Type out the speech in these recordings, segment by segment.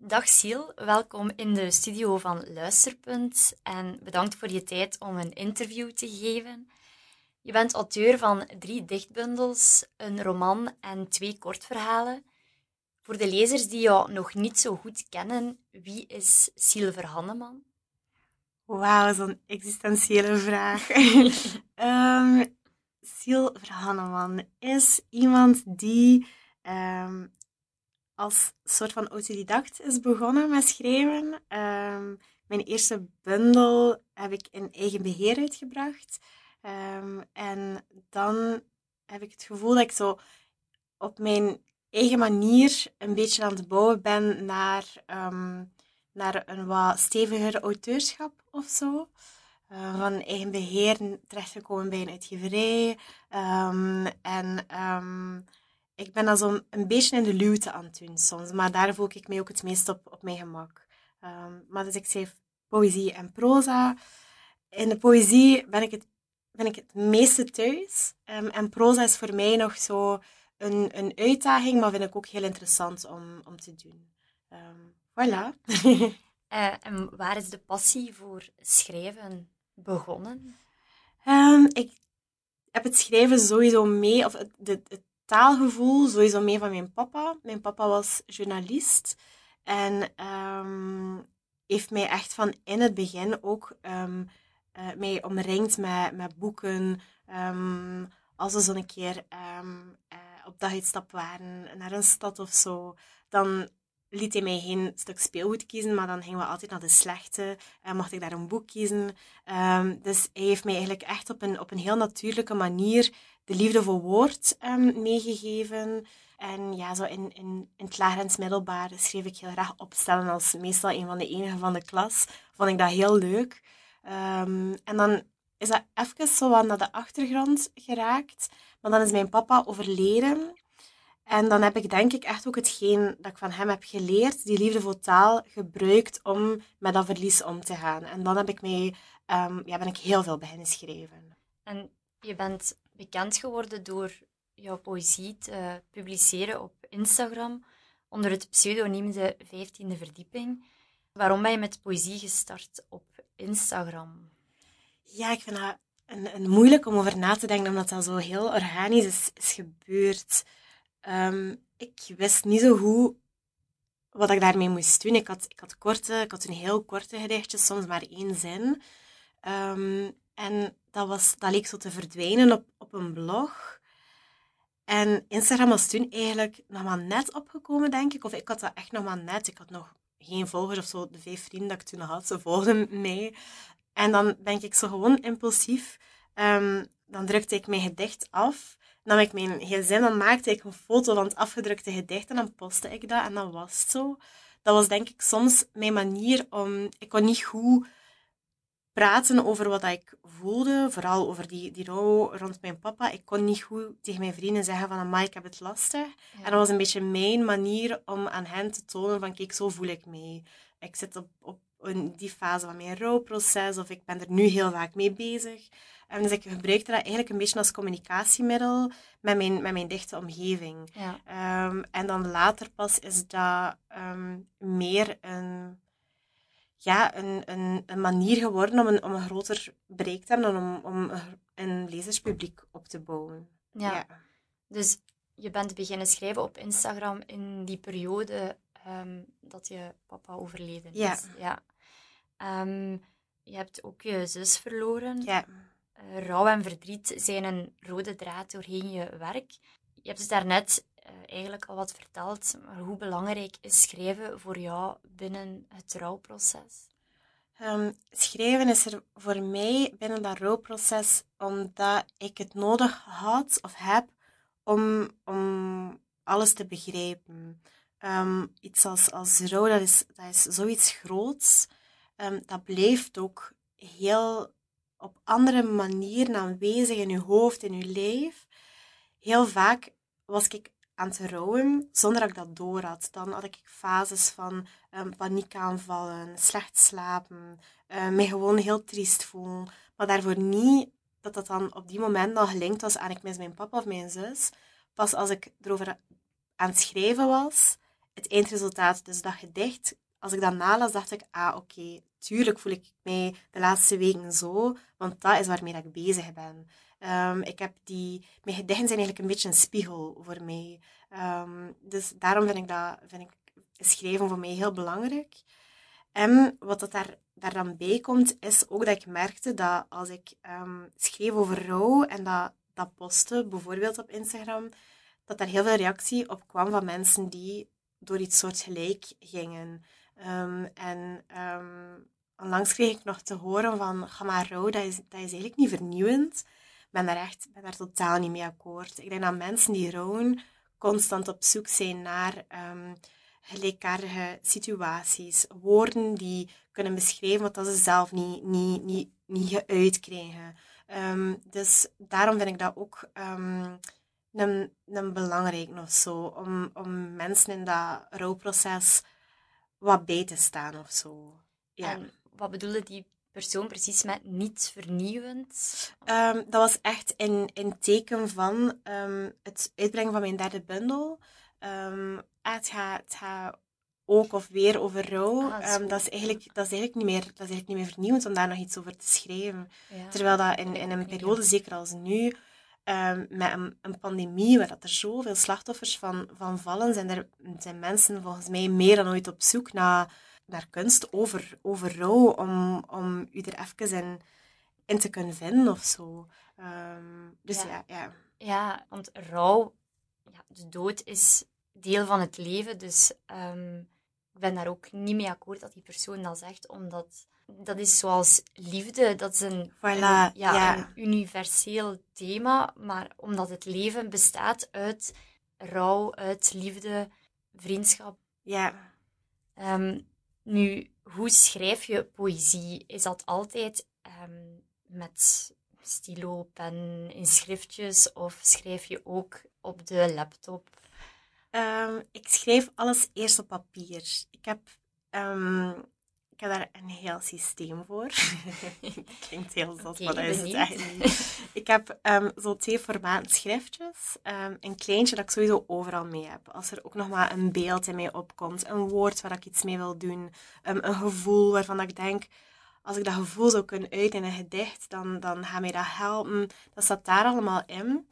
Dag Siel, welkom in de studio van Luisterpunt en bedankt voor je tijd om een interview te geven. Je bent auteur van drie dichtbundels, een roman en twee kortverhalen. Voor de lezers die jou nog niet zo goed kennen, wie is Siel Verhanneman? Wauw, zo'n existentiële vraag. um, Siel Verhanneman is iemand die um, als soort van autodidact is begonnen met schrijven. Um, mijn eerste bundel heb ik in eigen beheer uitgebracht. Um, en dan heb ik het gevoel dat ik zo op mijn eigen manier een beetje aan het bouwen ben naar, um, naar een wat steviger auteurschap of zo. Van eigen beheer terechtgekomen bij een uitgeverij. En ik ben dan zo een beetje in de luwte aan het doen soms, maar daar voel ik mij ook het meest op, op mijn gemak. Um, maar dus ik schrijf poëzie en proza. In de poëzie ben ik het, ben ik het meeste thuis. Um, en proza is voor mij nog zo een, een uitdaging, maar vind ik ook heel interessant om, om te doen. Um, voilà. uh, en waar is de passie voor schrijven begonnen? ik heb het schrijven sowieso mee, of het, het taalgevoel sowieso mee van mijn papa. Mijn papa was journalist en um, heeft mij echt van in het begin ook um, uh, mij omringd met, met boeken. Um, als we zo'n keer um, uh, op daguitstap waren naar een stad of zo, dan liet hij mij geen stuk speelgoed kiezen, maar dan gingen we altijd naar de slechte en mocht ik daar een boek kiezen. Um, dus hij heeft mij eigenlijk echt op een, op een heel natuurlijke manier de liefde voor woord um, meegegeven. En ja, zo in, in, in het lager middelbaar schreef ik heel graag opstellen als meestal een van de enigen van de klas. Vond ik dat heel leuk. Um, en dan is dat even zo wat naar de achtergrond geraakt. Maar dan is mijn papa overleden. En dan heb ik denk ik echt ook hetgeen dat ik van hem heb geleerd, die liefde voor taal, gebruikt om met dat verlies om te gaan. En dan heb ik mij, um, ja, ben ik heel veel beginnen schrijven. En je bent bekend geworden door jouw poëzie te publiceren op Instagram onder het pseudoniem De 15e Verdieping. Waarom ben je met poëzie gestart op Instagram? Ja, ik vind dat een, een moeilijk om over na te denken, omdat dat zo heel organisch is, is gebeurd. Um, ik wist niet zo goed wat ik daarmee moest doen. Ik had, ik had korte, ik had een heel korte gedichtje, soms maar één zin. Um, en dat, was, dat leek zo te verdwijnen op, op een blog. En Instagram was toen eigenlijk nog maar net opgekomen, denk ik. Of ik had dat echt nog maar net. Ik had nog geen volgers of zo. De vijf vrienden dat ik toen had, ze volgden mij. En dan denk ik zo gewoon impulsief. Um, dan drukte ik mijn gedicht af nam ik mijn gsm, dan maakte ik een foto van het afgedrukte gedicht en dan postte ik dat en dan was het zo. Dat was denk ik soms mijn manier om... Ik kon niet goed praten over wat ik voelde, vooral over die, die rouw rond mijn papa. Ik kon niet goed tegen mijn vrienden zeggen van, amai, ik heb het lastig. En dat was een beetje mijn manier om aan hen te tonen van, kijk, zo voel ik mee. Ik zit op, op in die fase van mijn rouwproces of ik ben er nu heel vaak mee bezig. En dus ik gebruikte dat eigenlijk een beetje als communicatiemiddel met mijn, met mijn dichte omgeving. Ja. Um, en dan later pas is dat um, meer een, ja, een, een, een, manier geworden om een, om een groter bereik te hebben en om, om een lezerspubliek op te bouwen. Ja. ja. Dus je bent beginnen schrijven op Instagram in die periode um, dat je papa overleden is. Ja. ja. Um, je hebt ook je zus verloren. Ja. Uh, rouw en verdriet zijn een rode draad doorheen je werk. Je hebt het daarnet uh, eigenlijk al wat verteld, maar hoe belangrijk is schrijven voor jou binnen het rouwproces? Um, schrijven is er voor mij binnen dat rouwproces omdat ik het nodig had of heb om, om alles te begrijpen. Um, iets als, als rouw, dat is, dat is zoiets groots. Um, dat blijft ook heel op andere manieren aanwezig in je hoofd, in je lijf. Heel vaak was ik aan het rouwen zonder dat ik dat door had. Dan had ik fases van um, paniekaanvallen, slecht slapen, uh, mij gewoon heel triest voelen. Maar daarvoor niet dat dat dan op die moment nog gelinkt was aan ik mis mijn papa of mijn zus. Pas als ik erover aan het schrijven was het eindresultaat, dus dat gedicht, als ik dat nalas, dacht ik, ah, oké, tuurlijk voel ik mij de laatste weken zo, want dat is waarmee ik bezig ben. Ehm, ik heb die, mijn gedichten zijn eigenlijk een beetje een spiegel voor mij. Ehm, dus daarom vind ik, dat, vind ik schrijven voor mij heel belangrijk. En wat dat daar, dan bij komt, is ook dat ik merkte dat als ik um, schreef over rouw en dat, dat postte, bijvoorbeeld op Instagram, dat daar heel veel reactie op kwam van mensen die door iets soortgelijk gingen. en onlangs kreeg ik nog te horen van, ga maar rouw, dat is, dat is eigenlijk niet vernieuwend ben daar echt ben daar totaal niet mee akkoord. Ik denk dat mensen die rouwen constant op zoek zijn naar um, gelijkaardige situaties, woorden die kunnen beschrijven wat ze zelf niet, niet, niet, niet geuit krijgen. Ehm, dus daarom vind ik dat ook um, een, een belangrijk nog zo, om, om mensen in dat rouwproces wat bij te staan of zo. Ja. Wat bedoelen die persoon precies met niet vernieuwend? Um, dat was echt in, in teken van um, het uitbrengen van mijn derde bundel. Um, het, gaat, het gaat ook of weer over rouw. Ah, dat, is eigenlijk, dat, is eigenlijk niet meer, dat is eigenlijk niet meer vernieuwend om daar nog iets over te schrijven. Terwijl dat in, in een periode, zeker als nu, met een, een, pandemie, waar dat er zoveel slachtoffers van, van vallen, zijn er zijn mensen volgens mij meer dan ooit op zoek naar naar kunst over, over rouw, om, om u er even in, in te kunnen vinden of zo. Ehm, dus ja. ja. ja. want rouw, ja, de dood is deel van het leven, dus um, ik ben daar ook niet mee akkoord dat die persoon dat zegt, omdat dat is zoals liefde, dat is een, ja, ja, een universeel thema, maar omdat het leven bestaat uit rouw, uit liefde, vriendschap. Ja. Um, nu, hoe schrijf je poëzie? Is dat altijd um, met stilo, pen, in schriftjes of schrijf je ook op de laptop? Um, ik schrijf alles eerst op papier. Ik heb um, ik heb daar een heel systeem voor. Klinkt heel zot, maar dat is het niet. Ik heb um, zo twee formaten schriftjes. Um, een kleintje dat ik sowieso overal mee heb. Als er ook nog maar een beeld in mij opkomt, een woord waar ik iets mee wil doen, um, een gevoel waarvan ik denk, als ik dat gevoel zou kunnen uiten in een gedicht, dan, dan gaat mij dat helpen. Dat staat daar allemaal in.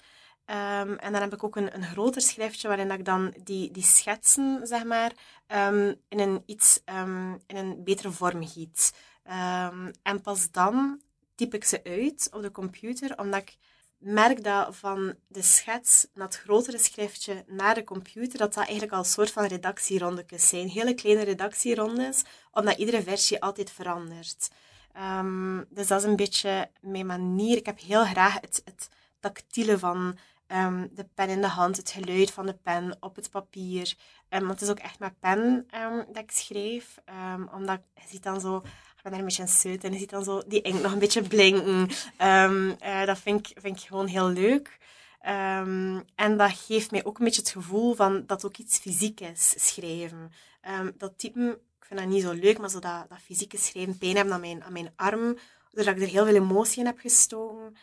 Um, en dan heb ik ook een, een groter schriftje waarin dat ik dan die, die schetsen, zeg maar, um, in, een iets, um, in een betere vorm giet. en pas dan typ ik ze uit op de computer, omdat ik merk dat van de schets naar het grotere schriftje naar de computer, dat dat eigenlijk al een soort van redactierondjes zijn. Hele kleine redactierondes, omdat iedere versie altijd verandert. dus dat is een beetje mijn manier. Ik heb heel graag het, het tactiele van Ehm, de pen in de hand, het geluid van de pen op het papier. Um, want het is ook echt met pen um, dat ik schreef. omdat je ziet dan zo, ik ben daar een beetje suit en je ziet dan zo die inkt nog een beetje blinken. Uh, dat vind ik, vind ik gewoon heel leuk. en dat geeft mij ook een beetje het gevoel van dat ook iets fysiek is, schrijven. dat typen, ik vind dat niet zo leuk, maar zo dat, dat fysieke schrijven, pijn hebben aan mijn, aan mijn arm, doordat ik er heel veel emotie in heb gestoken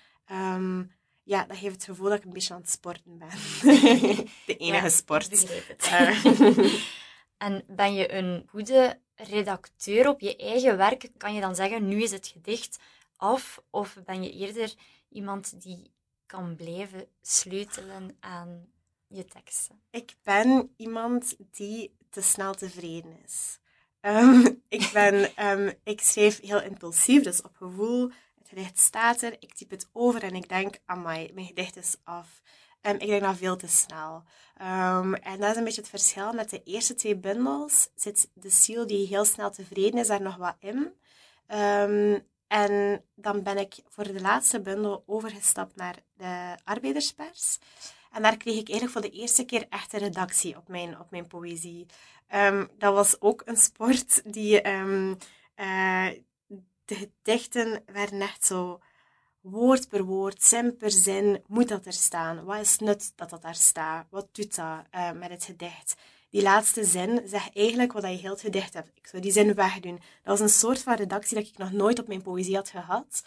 ja, dat geeft het gevoel dat ik een beetje aan het sporten ben. de enige sport. en ben je een goede redacteur op je eigen werk? Kan je dan zeggen, nu is het gedicht af? Of ben je eerder iemand die kan blijven sleutelen aan je teksten? Ik ben iemand die te snel tevreden is. Um, ik, ben, um, ik schrijf heel impulsief, dus op gevoel gedicht staat er, ik typ het over en ik denk, amai, mijn gedicht is af. Um, ik denk dat veel te snel. Um, en dat is een beetje het verschil. Met de eerste twee bundels zit de ziel die heel snel tevreden is daar nog wat in. Um, en dan ben ik voor de laatste bundel overgestapt naar de arbeiderspers. En daar kreeg ik eigenlijk voor de eerste keer echt een redactie op mijn, op mijn poëzie. dat was ook een sport die, uh, de gedichten werden echt zo woord per woord, zin per zin, moet dat er staan? Wat is nut dat dat daar staat? Wat doet dat uh, met het gedicht? Die laatste zin zegt eigenlijk wat je heel het gedicht hebt. Ik zou die zin wegdoen. Dat was een soort van redactie dat ik nog nooit op mijn poëzie had gehad.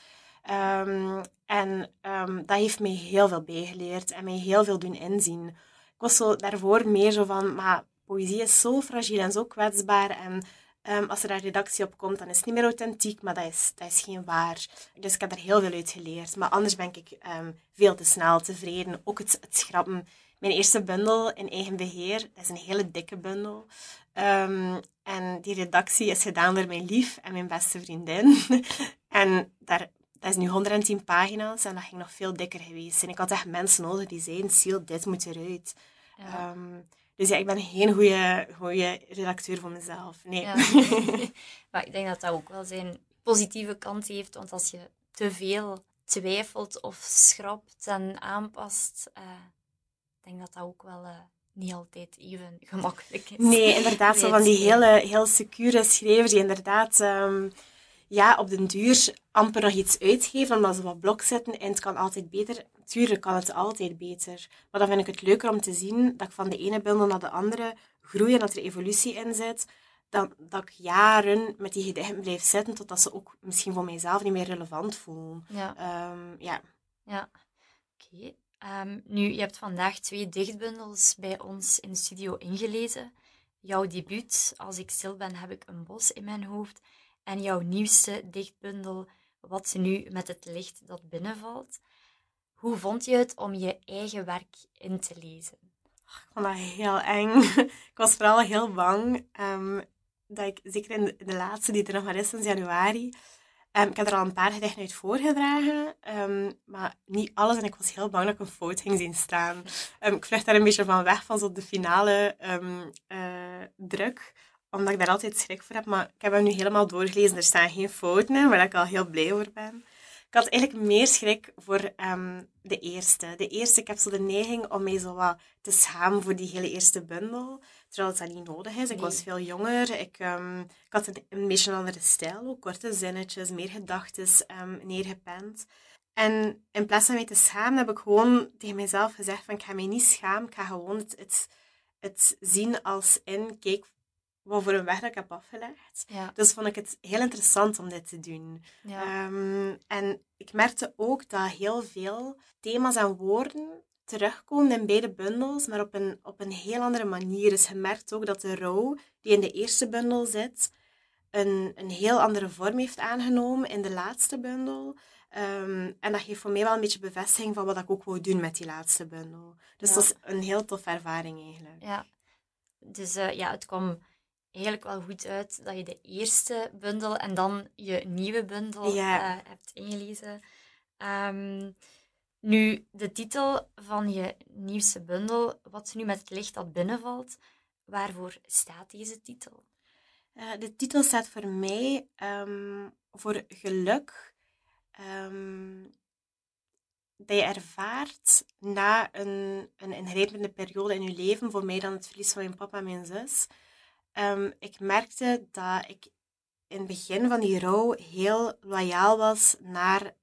Um, en um, dat heeft mij heel veel bijgeleerd en mij heel veel doen inzien. Ik was zo daarvoor meer zo van, maar poëzie is zo fragiel en zo kwetsbaar. En ehm, als er daar redactie op komt, dan is het niet meer authentiek, maar dat is, dat is geen waar. Dus ik heb er heel veel uit geleerd. Maar anders ben ik ehm, veel te snel tevreden. Ook het, het schrappen. Mijn eerste bundel in eigen beheer, dat is een hele dikke bundel. Ehm, en die redactie is gedaan door mijn lief en mijn beste vriendin. en daar, dat is nu 110 pagina's en dat ging nog veel dikker geweest. En ik had echt mensen nodig die zeiden, Siel, dit moet eruit. Dus ja, ik ben geen goede, redacteur voor mezelf. Nee. Ja. maar ik denk dat dat ook wel zijn positieve kant heeft. Want als je te veel twijfelt of schrapt en aanpast, uh, ik denk dat dat ook wel... Uh, niet altijd even gemakkelijk is. Nee, inderdaad. Zo van die hele, heel secure schrijvers die inderdaad um, ja, op den duur amper nog iets uitgeven omdat ze wat blok zetten. En het kan altijd beter. Tuurlijk kan het altijd beter. Maar dan vind ik het leuker om te zien dat ik van de ene bundel naar de andere groei en dat er evolutie in zit. Dan, dat ik jaren met die gedichten blijf zitten totdat ze ook misschien voor mijzelf niet meer relevant voelen. Ja. Um, ja. ja. Oké. Ehm, nu, je hebt vandaag twee dichtbundels bij ons in de studio ingelezen. Jouw debuut, Als ik stil ben, heb ik een bos in mijn hoofd. En jouw nieuwste dichtbundel, Wat nu met het licht dat binnenvalt. Hoe vond je het om je eigen werk in te lezen? Ik vond dat heel eng. ik was vooral heel bang um, dat ik, zeker in de, laatste die er nog maar is sinds januari, Um, ik heb er al een paar gedichten uit voorgedragen, um, maar niet alles. En ik was heel bang dat ik een fout ging zien staan. Ik vlucht daar een beetje van weg, van zo de finale uh, druk, omdat ik daar altijd schrik voor heb. Maar ik heb hem nu helemaal doorgelezen. Er staan geen fouten in, waar ik al heel blij voor ben. Ik had eigenlijk meer schrik voor de eerste. De eerste, ik heb zo de neiging om mij zo wat te schamen voor die hele eerste bundel. Terwijl het dat niet nodig is. Ik was veel jonger. Ik, um, ik had een, een, beetje een andere stijl. Ook korte zinnetjes, meer gedachten um, neergepend. En in plaats van mij te schamen, heb ik gewoon tegen mezelf gezegd van ik ga mij niet schamen. Ik ga gewoon het, het, het zien als in, kijk, wat voor een weg dat ik heb afgelegd. Ja. Dus vond ik het heel interessant om dit te doen. Ja. Um, en ik merkte ook dat heel veel thema's en woorden terugkomen in beide bundels, maar op een, op een heel andere manier. Dus je merkt ook dat de rouw die in de eerste bundel zit, een, een heel andere vorm heeft aangenomen in de laatste bundel. Ehm, en dat geeft voor mij wel een beetje bevestiging van wat ik ook wil doen met die laatste bundel. Dus dat is een heel toffe ervaring eigenlijk. Ja, dus uh, ja, het kwam eigenlijk wel goed uit dat je de eerste bundel en dan je nieuwe bundel uh, hebt ingelezen. Um, nu, de titel van je nieuwste bundel, Wat nu met het licht dat binnenvalt, waarvoor staat deze titel? Uh, de titel staat voor mij um, voor geluk um, dat je ervaart na een, een ingrijpende periode in je leven, voor mij dan het verlies van mijn papa en mijn zus. Um, ik merkte dat ik in het begin van die rouw heel loyaal was naar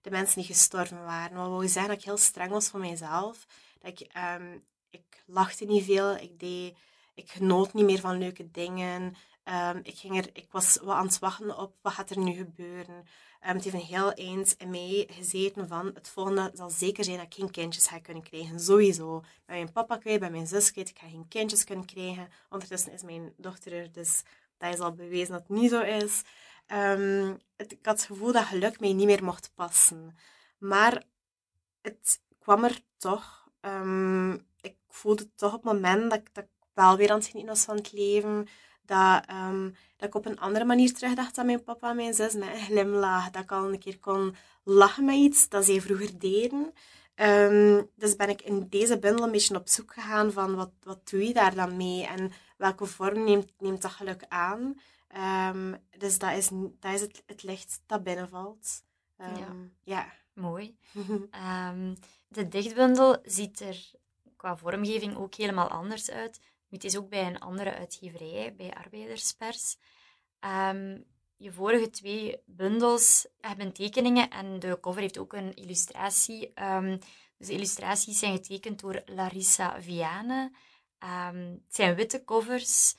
de mensen die gestorven waren. Wat wil zeggen dat ik heel streng was voor mijzelf. Dat ik, um, ik lachte niet veel, ik, deed, ik genoot niet meer van leuke dingen. Ik, ging er, ik was wat aan het wachten op, wat gaat er nu gebeuren? Um, het heeft een heel eind in mij gezeten van, het volgende zal zeker zijn dat ik geen kindjes ga kunnen krijgen. Sowieso. Bij mijn papa kwijt, bij mijn zus kwijt, ik ga geen kindjes kunnen krijgen. Ondertussen is mijn dochter er, dus dat is al bewezen dat het niet zo is. Um, het, ik had het gevoel dat geluk mij niet meer mocht passen. Maar het kwam er toch. Um, ik voelde toch op het moment dat dat ik wel weer aan het genieten van het leven. Dat, um, dat ik op een andere manier terugdacht aan mijn papa en mijn zus met een glimlach. Dat ik al een keer kon lachen met iets dat zij vroeger deden. Um, dus ben ik in deze bundel een beetje op zoek gegaan van wat, wat doe je daar dan mee en welke vorm neemt, neemt dat geluk aan. Um, dus dat is, dat is het, het licht dat binnenvalt. Um, ja. ja. Mooi. de dichtbundel ziet er qua vormgeving ook helemaal anders uit. Het is ook bij een andere uitgeverij, bij Arbeiderspers. je vorige twee bundels hebben tekeningen en de cover heeft ook een illustratie. dus de illustraties zijn getekend door Larissa Viane. het zijn witte covers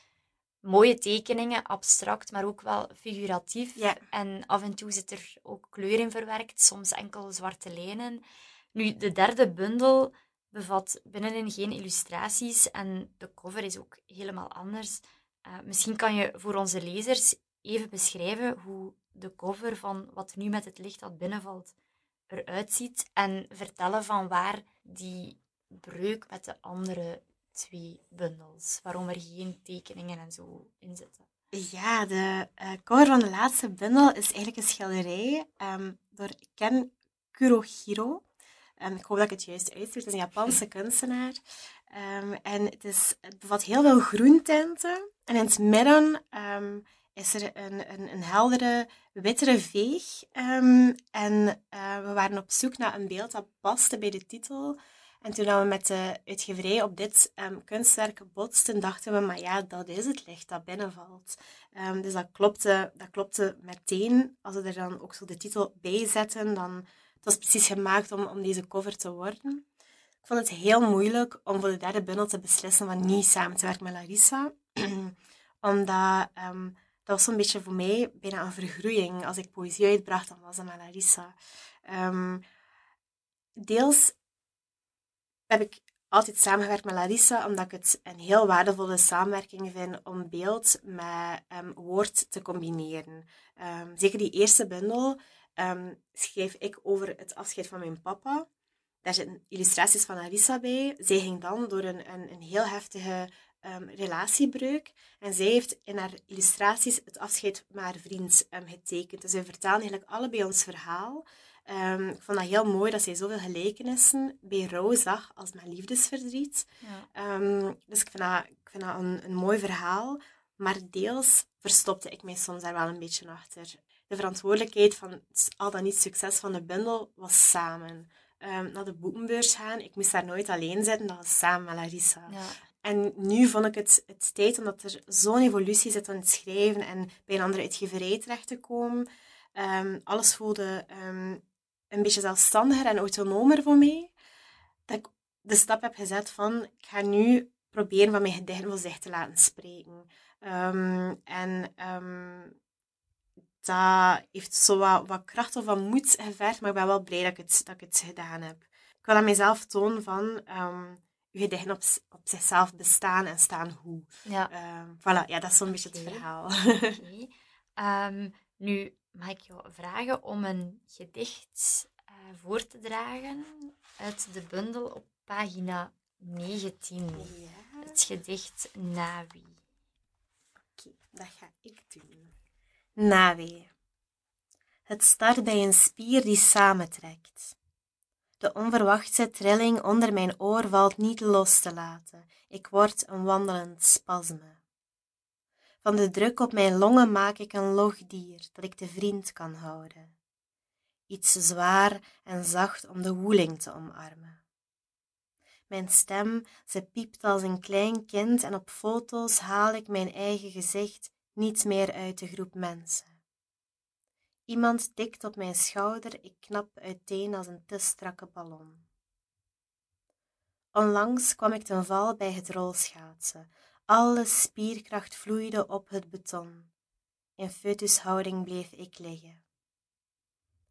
mooie tekeningen, abstract, maar ook wel figuratief. Ja. En af en toe zit er ook kleur in verwerkt, soms enkel zwarte lijnen. Nu, de derde bundel bevat binnenin geen illustraties en de cover is ook helemaal anders. Uh, misschien kan je voor onze lezers even beschrijven hoe de cover van wat nu met het licht dat binnenvalt eruit ziet en vertellen van waar die breuk met de andere twee bundels, waarom er geen tekeningen en zo in zitten. Ja, de uh, cover van de laatste bundel is eigenlijk een schilderij um, door Ken Kurohiro. Um, ik hoop dat ik het juist uitspreek. Het is een Japanse kunstenaar. Um, en het, is, het bevat heel veel groentinten. En in het midden is er een, een, een heldere, wittere veeg. en uh, we waren op zoek naar een beeld dat paste bij de titel. En toen we met de uitgeverij op dit kunstwerk botsten, dachten we, maar ja, dat is het licht dat binnenvalt. Um, dus dat klopte, dat klopte meteen. Als we er dan ook zo de titel bij zetten, dan het was precies gemaakt om, om deze cover te worden. Ik vond het heel moeilijk om voor de derde bundel te beslissen van niet samen te werken met Larissa. Omdat um, dat was zo'n beetje voor mij bijna een vergroeiing. Als ik poëzie uitbracht, dan was dat met Larissa. deels heb ik altijd samengewerkt met Larissa, omdat ik het een heel waardevolle samenwerking vind om beeld met um, woord te combineren. Zeker die eerste bundel um, schreef ik over het afscheid van mijn papa. Daar zitten illustraties van Larissa bij. Zij ging dan door een, een, een heel heftige relatiebreuk. En zij heeft in haar illustraties het afscheid met haar vriend getekend. Dus we vertalen eigenlijk allebei ons verhaal. Um, ik vond dat heel mooi dat zij zoveel gelijkenissen bij rouw zag als mijn liefdesverdriet. Ja. Um, dus ik vind dat, ik vind dat een, een mooi verhaal. Maar deels verstopte ik mij soms daar wel een beetje achter. De verantwoordelijkheid van al dan niet succes van de bundel was samen. Um, naar de boekenbeurs gaan, ik moest daar nooit alleen zitten, dat was samen met Larissa. Ja. En nu vond ik het, het tijd, omdat er zo'n evolutie zit aan het schrijven en bij een andere uitgeverij terecht te komen. Um, alles voelde um, een beetje zelfstandiger en autonomer voor mij. Dat ik de stap heb gezet van, ik ga nu proberen van mijn gedichten voor zich te laten spreken. Um, en um, dat heeft zo wat, wat kracht of wat moed gevergd, maar ik ben wel blij dat ik het, dat ik het gedaan heb. Ik wil aan mezelf tonen van, um, je gedichten op, op zichzelf bestaan en staan hoe. Ja. voilà, ja, dat is zo'n beetje het verhaal. Okay. nu, mag ik jou vragen om een gedicht uh, voor te dragen uit de bundel op pagina 19. Ja. Het gedicht Nawi. Oké, dat ga ik doen. Nawi. Het start bij een spier die samentrekt. De onverwachte trilling onder mijn oor valt niet los te laten. Ik word een wandelend spasme. Van de druk op mijn longen maak ik een logdier dat ik te vriend kan houden. Iets zwaar en zacht om de woeling te omarmen. Mijn stem, ze piept als een klein kind en op foto's haal ik mijn eigen gezicht niet meer uit de groep mensen. Iemand tikt op mijn schouder, ik knap uiteen als een te strakke ballon. Onlangs kwam ik ten val bij het rolschaatsen, alle spierkracht vloeide op het beton. In foetushouding bleef ik liggen.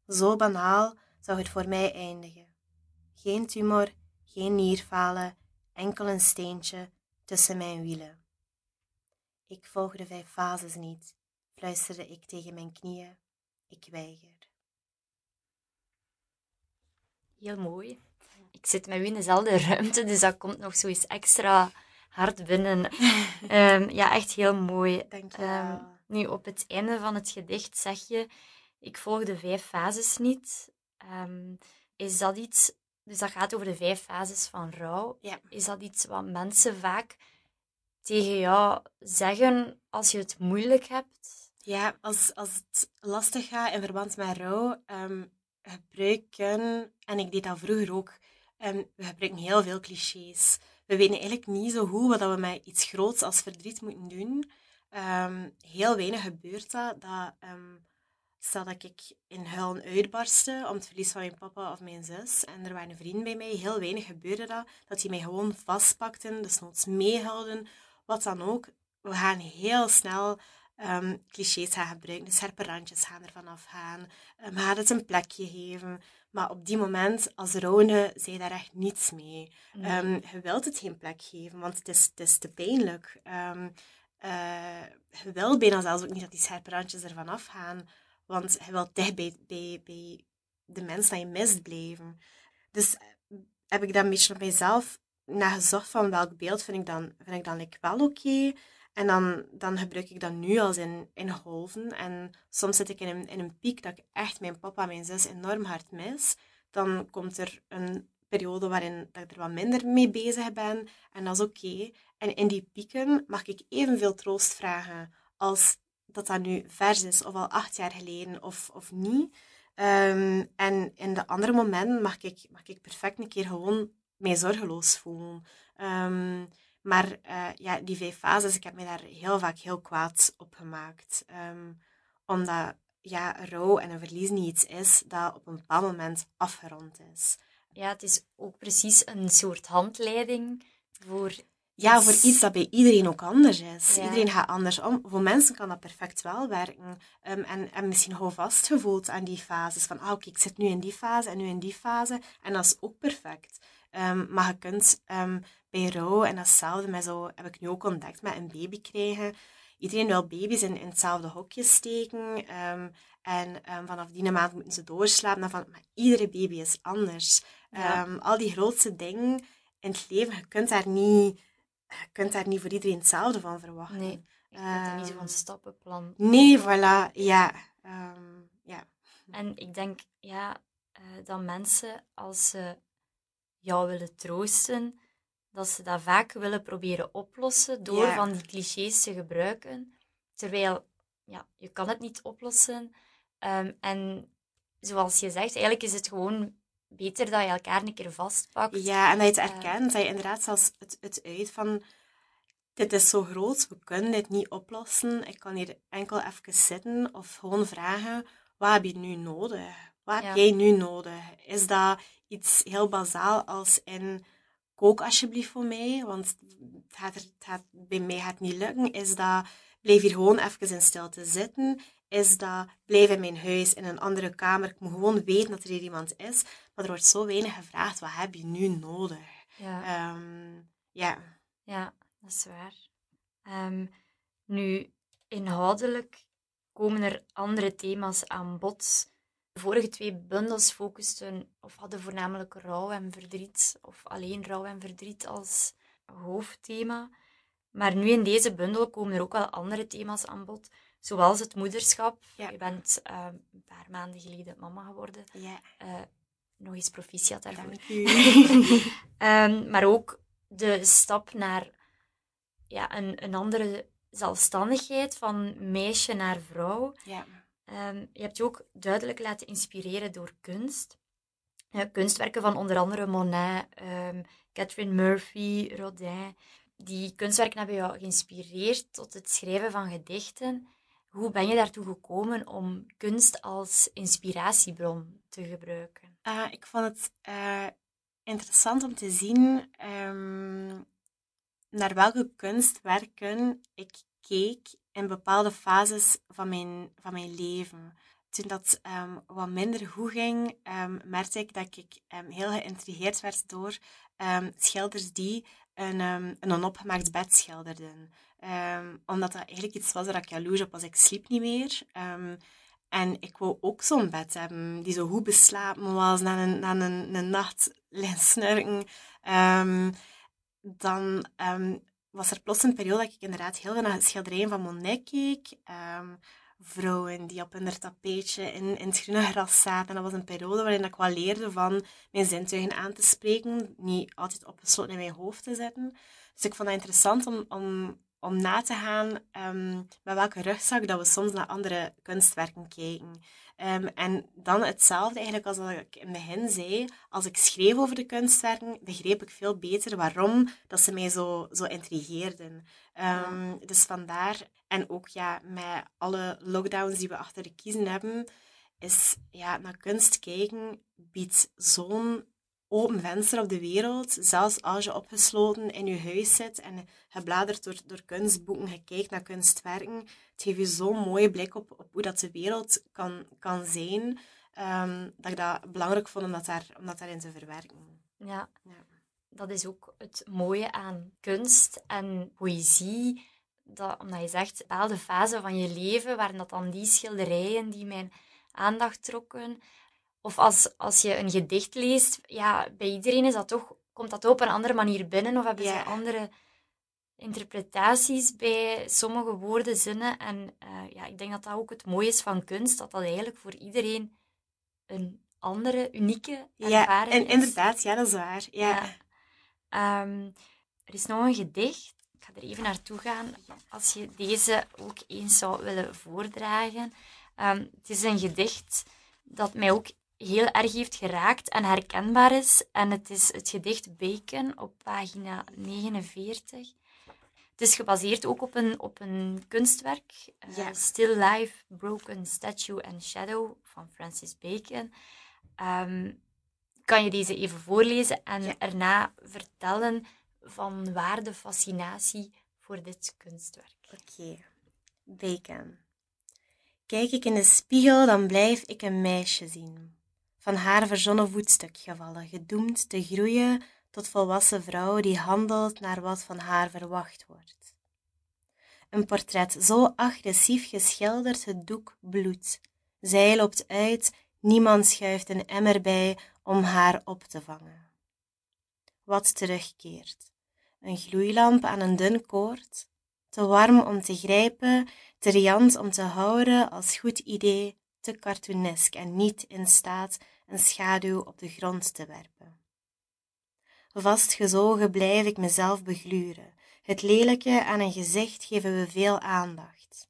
Zo banaal zou het voor mij eindigen. Geen tumor, geen nierfalen, enkel een steentje tussen mijn wielen. Ik volg de vijf fases niet, fluisterde ik tegen mijn knieën. Ik weiger. Heel mooi. Ik zit met u in dezelfde ruimte, dus dat komt nog zoiets extra hard binnen. um, ja, echt heel mooi. Dank je um, nu, op het einde van het gedicht zeg je, ik volg de vijf fases niet. Um, is dat iets, dus dat gaat over de vijf fases van rouw. Ja. Is dat iets wat mensen vaak tegen jou zeggen als je het moeilijk hebt? Ja, als, als het lastig gaat in verband met rouw, um, gebruiken, en ik deed dat vroeger ook, um, we gebruiken heel veel clichés we weten eigenlijk niet zo goed wat we met iets groots als verdriet moeten doen. Um, heel weinig gebeurt dat. dat stel dat ik in huilen uitbarstte om het verlies van mijn papa of mijn zus en er waren vrienden bij mij, heel weinig gebeurde dat. Dat die mij gewoon vastpakten, dus noods meehouden, wat dan ook. We gaan heel snel um, clichés gaan gebruiken, de scherpe randjes gaan ervan afgaan, um, we gaan het een plekje geven. Maar op die moment, als rouwende, zei daar echt niets mee. Ehm, je wilt het geen plek geven, want het is, het is te pijnlijk. Um, uh, je wilt bijna zelfs ook niet dat die scherpe randjes ervan afgaan. Want je wilt dicht bij, bij, bij de mensen die je mist blijven. Dus eh, heb ik dan een beetje op mijzelf naar gezocht van welk beeld vind ik dan, vind ik dan like, wel oké. En dan, dan gebruik ik dat nu als in, in golven. En soms zit ik in een, in een piek dat ik echt mijn papa en mijn zus enorm hard mis. Dan komt er een periode waarin dat ik er wat minder mee bezig ben. En dat is oké. En in die pieken mag ik evenveel troost vragen als dat dat nu vers is, of al acht jaar geleden, of, of niet. Ehm, en in de andere momenten mag ik, mag ik perfect een keer gewoon mij zorgeloos voelen. Ehm, maar uh, ja, die vijf fases, ik heb me daar heel vaak heel kwaad op gemaakt. Um, omdat ja, rouw en een verlies niet iets is dat op een bepaald moment afgerond is. Ja, het is ook precies een soort handleiding voor ja, voor iets dat bij iedereen ook anders is. Iedereen gaat anders om. Voor mensen kan dat perfect wel werken. Um, en, en misschien gewoon vastgevoeld aan die fases. Van, ah, oké, ik zit nu in die fase en nu in die fase. En dat is ook perfect. Um, maar je kunt um, bij rouw, en datzelfde met zo, heb ik nu ook ontdekt, met een baby krijgen. Iedereen wil baby's in, in hetzelfde hokje steken. en vanaf die maand moeten ze doorslapen. Van, maar iedere baby is anders. al die grootste dingen in het leven, je kunt daar niet je kunt daar niet voor iedereen hetzelfde van verwachten. Nee, je kunt niet zo van ehm, stappenplan. Nee, voilà, ja. Ehm, ja. En ik denk, ja, uh, dat mensen, als ze jou willen troosten, dat ze dat vaak willen proberen oplossen door van die clichés te gebruiken. Terwijl, ja, je kan het niet oplossen. Um, en zoals je zegt, eigenlijk is het gewoon beter dat je elkaar een keer vastpakt. Ja, en dat je het erkent. Dat je inderdaad zelfs het, het uit van... Dit is zo groot, we kunnen dit niet oplossen. Ik kan hier enkel even zitten of gewoon vragen... Wat heb je nu nodig? Wat heb jij nu nodig? Is dat iets heel bazaal als in... Kook alsjeblieft voor mij, want het gaat, het gaat, bij mij gaat het niet lukken. Is dat... Blijf hier gewoon even in stilte zitten is dat blijf in mijn huis, in een andere kamer. Ik moet gewoon weten dat er hier iemand is. Maar er wordt zo weinig gevraagd, wat heb je nu nodig? Ja, um, ja. ja dat is waar. Ehm, nu, inhoudelijk komen er andere thema's aan bod. De vorige twee bundels focusten of hadden voornamelijk rouw en verdriet, of alleen rouw en verdriet als hoofdthema. Maar nu in deze bundel komen er ook wel andere thema's aan bod. Zoals het moederschap. Je bent ehm, een paar maanden geleden mama geworden. Ja. Uh, nog eens proficiat daarvoor. um, maar ook de stap naar ja, een, een andere zelfstandigheid van meisje naar vrouw. Ja. Um, je hebt je ook duidelijk laten inspireren door kunst. Uh, kunstwerken van onder andere Monet, Catherine Murphy, Rodin. Die kunstwerken hebben jou geïnspireerd tot het schrijven van gedichten. Hoe ben je daartoe gekomen om kunst als inspiratiebron te gebruiken? Uh, ik vond het uh, interessant om te zien um, naar welke kunstwerken ik keek in bepaalde fases van mijn, van mijn leven. Toen dat um, wat minder goed ging, um, merkte ik dat ik heel geïntrigeerd werd door schilders die een, een onopgemaakt bed schilderden. Omdat dat eigenlijk iets was waar ik jaloers op was. Ik sliep niet meer. En ik wou ook zo'n bed hebben die zo goed beslapen was na een, na een, een nacht snurken. Um, dan was er plots een periode dat ik inderdaad heel veel naar schilderijen van Monet keek. vrouwen die op hun tapeetje in, in het groene gras zaten. En dat was een periode waarin ik wel leerde van mijn zintuigen aan te spreken. Niet altijd opgesloten in mijn hoofd te zetten. Dus ik vond het interessant om, om om na te gaan um, met welke rugzak dat we soms naar andere kunstwerken kijken. Um, en dan hetzelfde eigenlijk als wat ik in het begin zei. Als ik schreef over de kunstwerken, begreep ik veel beter waarom dat ze mij zo, zo intrigeerden. Um, Dus vandaar, en ook ja, met alle lockdowns die we achter de kiezen hebben, is ja, naar kunst kijken biedt zo'n open venster op de wereld. Zelfs als je opgesloten in je huis zit en je bladert door, door kunstboeken, je kijkt naar kunstwerken. Het geeft je zo'n mooie blik op, op hoe dat de wereld kan, kan zijn. ehm, dat ik dat belangrijk vond om dat, daar, om dat daarin te verwerken. Ja. ja. Dat is ook het mooie aan kunst en poëzie. Dat, omdat je zegt, bepaalde fase van je leven, waren dat dan die schilderijen die mijn aandacht trokken. Of als, als je een gedicht leest, ja, bij iedereen is dat toch, komt dat op een andere manier binnen. Of hebben ze andere interpretaties bij sommige woorden, zinnen. En uh, ja, ik denk dat dat ook het mooie is van kunst, dat dat eigenlijk voor iedereen een andere, unieke ervaring ja, en, Inderdaad, ja, dat is waar. Ja. Ehm, er is nog een gedicht. Ik ga er even naartoe gaan. Als je deze ook eens zou willen voordragen. Um, het is een gedicht dat mij ook heel erg heeft geraakt en herkenbaar is. En het is het gedicht Bacon op pagina 49. Het is gebaseerd ook op een, op een kunstwerk, uh, Still Life, Broken Statue and Shadow van Francis Bacon. Um, kan je deze even voorlezen en erna vertellen van waar de fascinatie voor dit kunstwerk? Oké, Bacon. Kijk ik in de spiegel, dan blijf ik een meisje zien. Van haar verzonnen voetstuk gevallen, gedoemd te groeien tot volwassen vrouw die handelt naar wat van haar verwacht wordt. Een portret zo agressief geschilderd, het doek bloedt. Zij loopt uit, niemand schuift een emmer bij om haar op te vangen. Wat terugkeert. Een gloeilamp aan een dun koord, te warm om te grijpen, te riant om te houden als goed idee, te cartoonesk en niet in staat een schaduw op de grond te werpen. Vastgezogen blijf ik mezelf begluren. Het lelijke aan een gezicht geven we veel aandacht.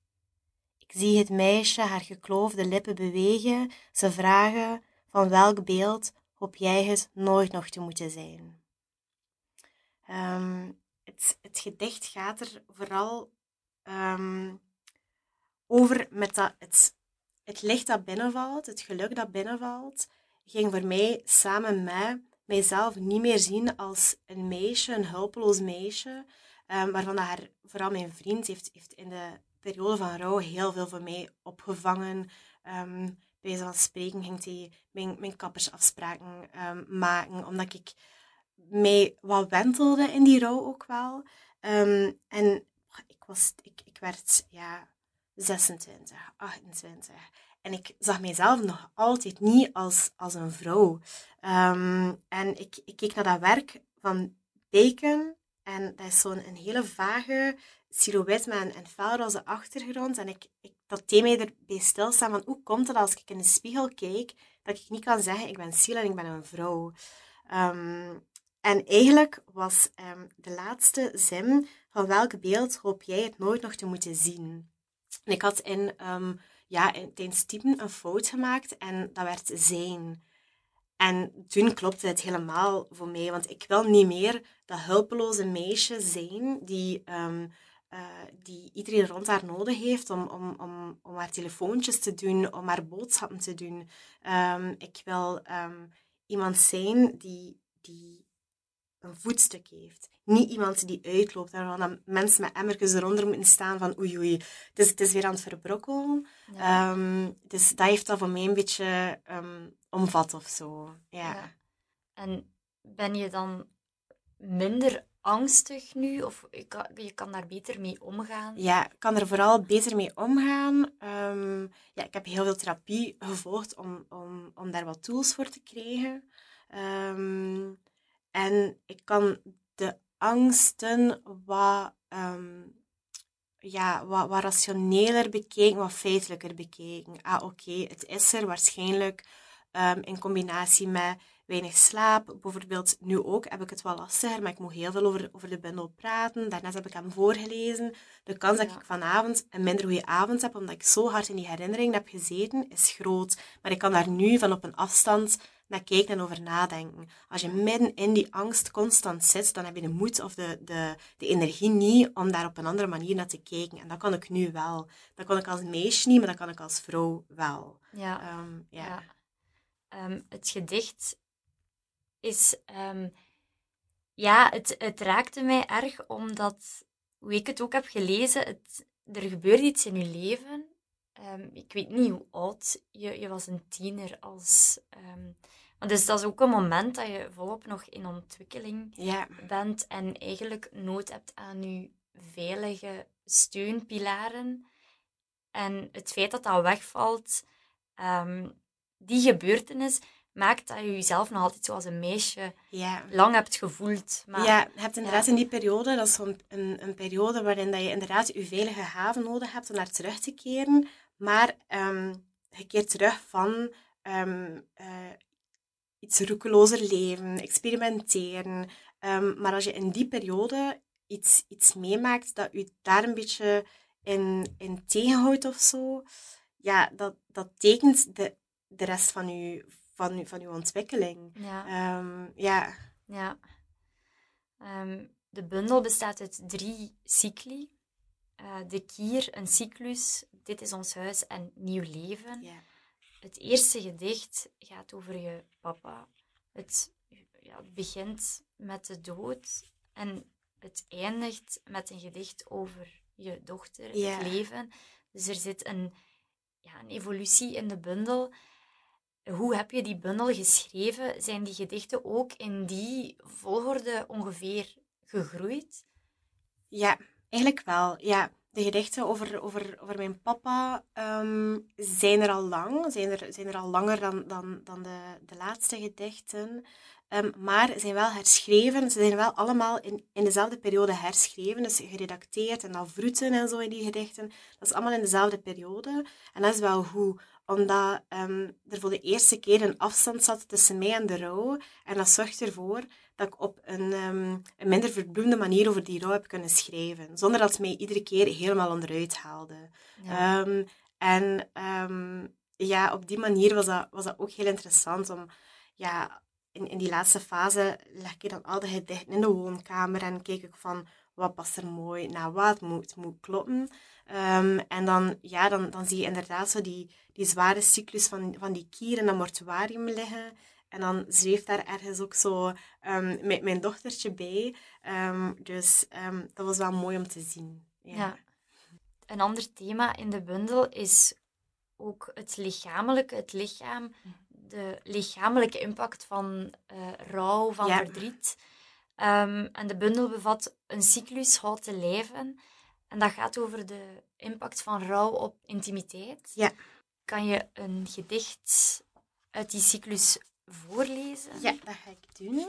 Ik zie het meisje haar gekloofde lippen bewegen. Ze vragen: van welk beeld hoop jij het nooit nog te moeten zijn? Um, het, het, gedicht gaat er vooral um, over met dat het, het licht dat binnenvalt, het geluk dat binnenvalt, ging voor mij samen met mijzelf niet meer zien als een meisje, een hulpeloos meisje, um, waarvan haar, vooral mijn vriend heeft, heeft in de periode van rouw heel veel voor mij opgevangen. Um, bij van spreken ging hij mijn, mijn kappersafspraken um, maken, omdat ik mij wat wentelde in die rouw ook wel. en ik, was, ik, ik werd ja, 26, 28. En ik zag mijzelf nog altijd niet als, als een vrouw. Ehm, en ik, ik keek naar dat werk van Bacon. En dat is zo'n een hele vage silhouet met een, een felroze achtergrond. En ik, ik, dat deed mij erbij stilstaan van hoe komt het als ik in de spiegel kijk, dat ik niet kan zeggen ik ben Sil en ik ben een vrouw. Ehm, en eigenlijk was ehm, de laatste zin van welk beeld hoop jij het nooit nog te moeten zien? En ik had in ja, tijdens typen een fout gemaakt en dat werd zijn. En toen klopte het helemaal voor mij, want ik wil niet meer dat hulpeloze meisje zijn die, um, uh, die iedereen rond haar nodig heeft om, om, om, om haar telefoontjes te doen, om haar boodschappen te doen. Um, ik wil um, iemand zijn die, die een voetstuk heeft. Niet iemand die uitloopt dan mensen met emmertjes eronder moeten staan van oei oei, het is, het is weer aan het verbrokkelen. Ehm, dus dat heeft dat voor mij een beetje um, omvat of zo. Ja. ja. En ben je dan minder angstig nu? Of je kan, je kan daar beter mee omgaan? Ja, ik kan er vooral beter mee omgaan. Um, ja, ik heb heel veel therapie gevolgd om, om, om daar wat tools voor te krijgen. Um, en ik kan de angsten wat, um, ja, wat, wat rationeler bekijken, wat feitelijker bekijken. Ah, oké, het is er waarschijnlijk um, in combinatie met weinig slaap. Bijvoorbeeld nu ook heb ik het wel lastiger, maar ik moet heel veel over, over de bundel praten. Daarnet heb ik hem voorgelezen. De kans dat ik vanavond een minder goede avond heb, omdat ik zo hard in die herinnering heb gezeten, is groot. Maar ik kan daar nu van op een afstand naar kijken en over nadenken. Als je midden in die angst constant zit, dan heb je de moed of de, de, de energie niet om daar op een andere manier naar te kijken. En dat kan ik nu wel. Dat kan ik als meisje niet, maar dat kan ik als vrouw wel. Ja. Um, ja. Um, het gedicht is... Um, ja, het, het raakte mij erg, omdat, hoe ik het ook heb gelezen, het, er gebeurt iets in je leven Ehm, ik weet niet hoe oud je, je was een tiener als... Um, dus dat is ook een moment dat je volop nog in ontwikkeling bent en eigenlijk nood hebt aan je veilige steunpilaren. En het feit dat dat wegvalt, um, die gebeurtenis, maakt dat je jezelf nog altijd zoals een meisje ja. lang hebt gevoeld. Maar, ja, je hebt inderdaad in die periode, dat is zo'n een, een, periode waarin dat je inderdaad je veilige haven nodig hebt om naar terug te keren. Maar um, je keert terug van um, uh, iets roekelozer leven, experimenteren. Um, maar als je in die periode iets, iets meemaakt dat je daar een beetje in, in tegenhoudt of zo, ja, dat, dat tekent de, de rest van je, van, van uw ontwikkeling. Ja. Um, ja. ja. Um, de bundel bestaat uit drie cycli. Uh, de kier, een cyclus, dit is ons huis en nieuw leven. Ja. Het eerste gedicht gaat over je papa. Het, ja, het begint met de dood en het eindigt met een gedicht over je dochter, het leven. Dus er zit een, ja, een evolutie in de bundel. Hoe heb je die bundel geschreven? Zijn die gedichten ook in die volgorde ongeveer gegroeid? Ja, eigenlijk wel. Ja, de gedichten over, over, over mijn papa um, zijn er al lang, zijn er, zijn er al langer dan, dan, dan de, de laatste gedichten. Um, maar zijn wel herschreven. Ze zijn wel allemaal in, in dezelfde periode herschreven. Dus geredacteerd en dan vroeten en zo in die gedichten. Dat is allemaal in dezelfde periode. En dat is wel goed omdat um, er voor de eerste keer een afstand zat tussen mij en de rouw. En dat zorgt ervoor dat ik op een, um, een minder verbloemde manier over die rouw heb kunnen schrijven. Zonder dat het mij iedere keer helemaal onderuit haalde. Ja. Um, en ja, op die manier was dat, was dat ook heel interessant om... Ja, in, in die laatste fase leg ik dan al de gedichten in de woonkamer en kijk ik van wat past er mooi naar wat, moet, moet kloppen. Um, en dan, ja, dan, dan zie je inderdaad zo die, die zware cyclus van, van die kier in dat mortuarium liggen. En dan zweeft daar ergens ook zo um, met mijn dochtertje bij. Um, dus dat was wel mooi om te zien. Ja. ja. Een ander thema in de bundel is ook het lichamelijke, het lichaam, de lichamelijke impact van uh, rouw, van verdriet. En de bundel bevat een cyclus houten leven. En dat gaat over de impact van rouw op intimiteit. Ja. Kan je een gedicht uit die cyclus voorlezen? Ja, dat ga ik doen.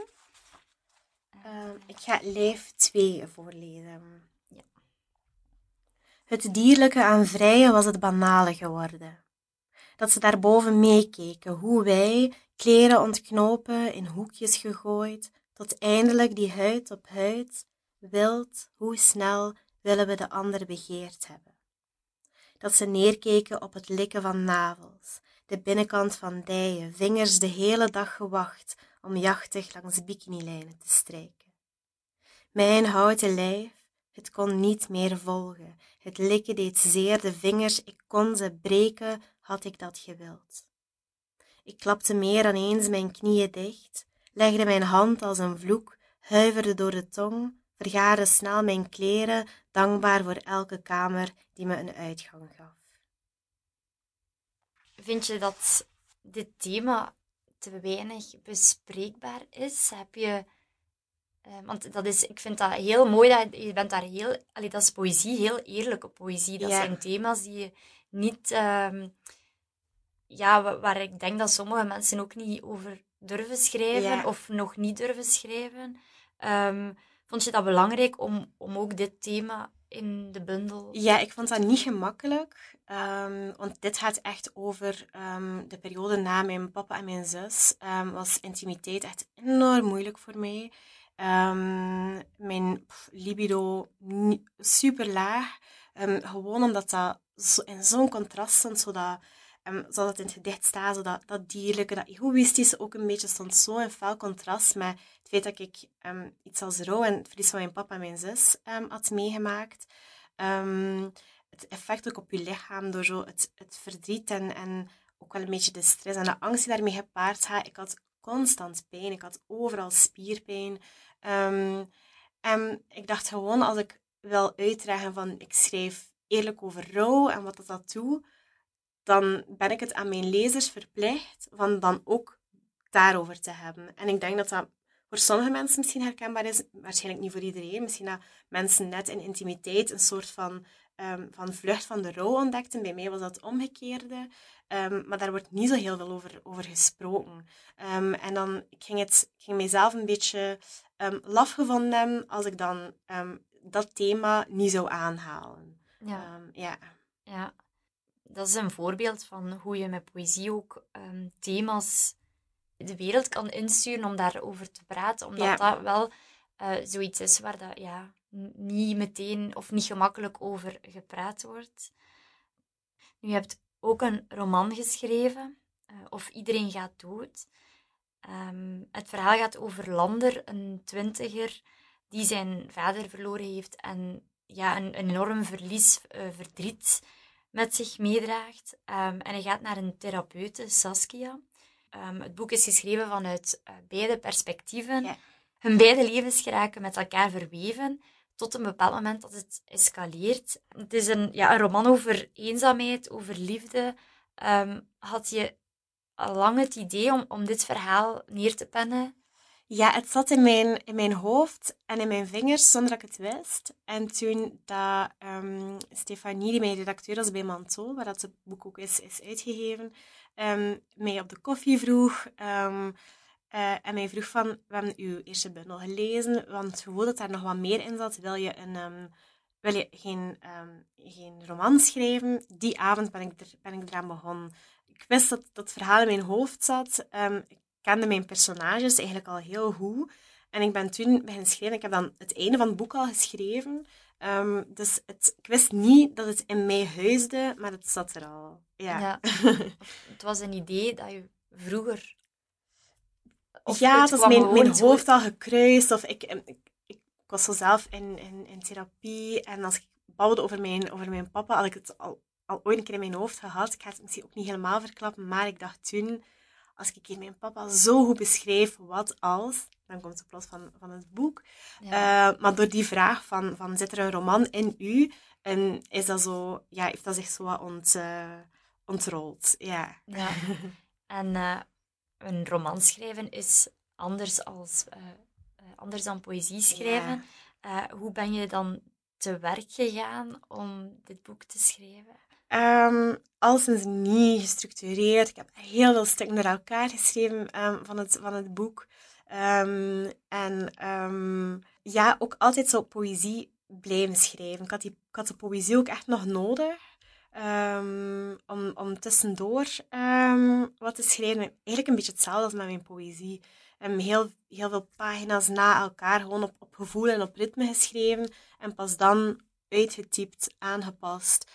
Uh, ik ga lijf 2 voorlezen. Ja. Het dierlijke aan vrije was het banale geworden. Dat ze daarboven meekeken, hoe wij, kleren ontknopen, in hoekjes gegooid, tot eindelijk die huid op huid, wild, hoe snel willen we de ander begeerd hebben. Dat ze neerkeken op het likken van navels, de binnenkant van dijen, vingers de hele dag gewacht om jachtig langs bikinilijnen te strijken. Mijn houten lijf, het kon niet meer volgen, het likken deed zeer de vingers, ik kon ze breken, had ik dat gewild. Ik klapte meer dan eens mijn knieën dicht, legde mijn hand als een vloek, huiverde door de tong, vergaarde snel mijn kleren, dankbaar voor elke kamer die me een uitgang gaf. Vind je dat dit thema te weinig bespreekbaar is? Heb je... Uh, want dat is, ik vind dat heel mooi, dat je bent daar heel... Allee, dat is poëzie, heel eerlijke poëzie. Dat zijn thema's die je niet... Uh, ja, waar ik denk dat sommige mensen ook niet over durven schrijven of nog niet durven schrijven. Um, vond je dat belangrijk om, om ook dit thema in de bundel? Ja, ik vond dat niet gemakkelijk. Um, want dit gaat echt over um, de periode na mijn papa en mijn zus. was intimiteit echt enorm moeilijk voor mij. mijn libido super laag. gewoon omdat dat zo, in zo'n contrast stond, zodat um, zoals het in het gedicht staat, zo dat, dat dierlijke, dat egoïstische ook een beetje stond zo in fel contrast met het feit dat ik um, iets als rouw en het verlies van mijn papa en mijn zus um, had meegemaakt. het effect ook op je lichaam door zo het, het verdriet en, en ook wel een beetje de stress en de angst die daarmee gepaard gaat. Ik had constant pijn, ik had overal spierpijn. en ik dacht gewoon, als ik wil uitdragen van ik schrijf eerlijk over rouw en wat dat, dat doet, dan ben ik het aan mijn lezers verplicht van dan ook daarover te hebben. En ik denk dat dat voor sommige mensen misschien herkenbaar is, waarschijnlijk niet voor iedereen. Misschien dat mensen net in intimiteit een soort van, um, van vlucht van de rouw ontdekten. Bij mij was dat het omgekeerde. Um, maar daar wordt niet zo heel veel over, over gesproken. Um, en dan ik ging het ging mijzelf een beetje laf gevonden als ik dan dat thema niet zou aanhalen. Ja. ja. ja. Dat is een voorbeeld van hoe je met poëzie ook thema's de wereld kan insturen om daarover te praten. Omdat dat wel uh, zoiets is waar dat ja, niet meteen of niet gemakkelijk over gepraat wordt. Nu, je hebt ook een roman geschreven, uh, Of Iedereen gaat dood. Um, het verhaal gaat over Lander, een twintiger die zijn vader verloren heeft en ja, een, een enorm verlies, uh, verdriet met zich meedraagt. Um, en hij gaat naar een therapeute, Saskia. Um, het boek is geschreven vanuit uh, beide perspectieven. Ja. Hun beide levens geraken met elkaar verweven tot een bepaald moment dat het escaleert. Het is een, ja, een roman over eenzaamheid, over liefde. Um, had je al lang het idee om, om dit verhaal neer te pennen? Ja, het zat in mijn, in mijn hoofd en in mijn vingers zonder dat ik het wist. En toen dat um, Stefanie, die mijn redacteur was bij Manto, waar dat het boek ook is, is uitgegeven, um, mij op de koffie vroeg. Um, uh, en mij vroeg van, we hebben uw eerste bundel gelezen, want we dat daar nog wat meer in zat. Wil je, een, wil je geen, geen roman schrijven? Die avond ben ik, er, ben ik eraan begonnen. Ik wist dat dat verhaal in mijn hoofd zat. Kende mijn personages eigenlijk al heel goed. En ik ben toen beginnen schrijven. Ik heb dan het einde van het boek al geschreven. Um, dus het, ik wist niet dat het in mij huisde, maar het zat er al. Ja. ja. het was een idee dat je vroeger ja, het was mijn, mijn hoofd al gekruist. Of ik, ik, ik, was zo zelf in, in, in therapie. En als ik babbelde over mijn, over mijn papa, had ik het al, al ooit een keer in mijn hoofd gehad. Ik ga het misschien ook niet helemaal verklappen, maar ik dacht toen... Als ik hier mijn papa zo goed beschrijf, wat als... Dan komt het plots van, van het boek. Uh, maar door die vraag van, van, zit er een roman in u? En is dat zo... Ja, heeft dat zich zo wat ont, uh, ontrold. Ja. ja. En... Uh een roman schrijven is anders, als, anders dan poëzie schrijven. Hoe ben je dan te werk gegaan om dit boek te schrijven? Um, alleszins niet gestructureerd. Ik heb heel veel stukken naar elkaar geschreven um, van, het, van het boek. Um, en ja, ook altijd zo poëzie blijven schrijven. Ik had, die, ik had de poëzie ook echt nog nodig. Om, om tussendoor wat te schrijven. Eigenlijk een beetje hetzelfde als met mijn poëzie. Heel, heel veel pagina's na elkaar, gewoon op, op gevoel en op ritme geschreven. En pas dan uitgetypt, aangepast.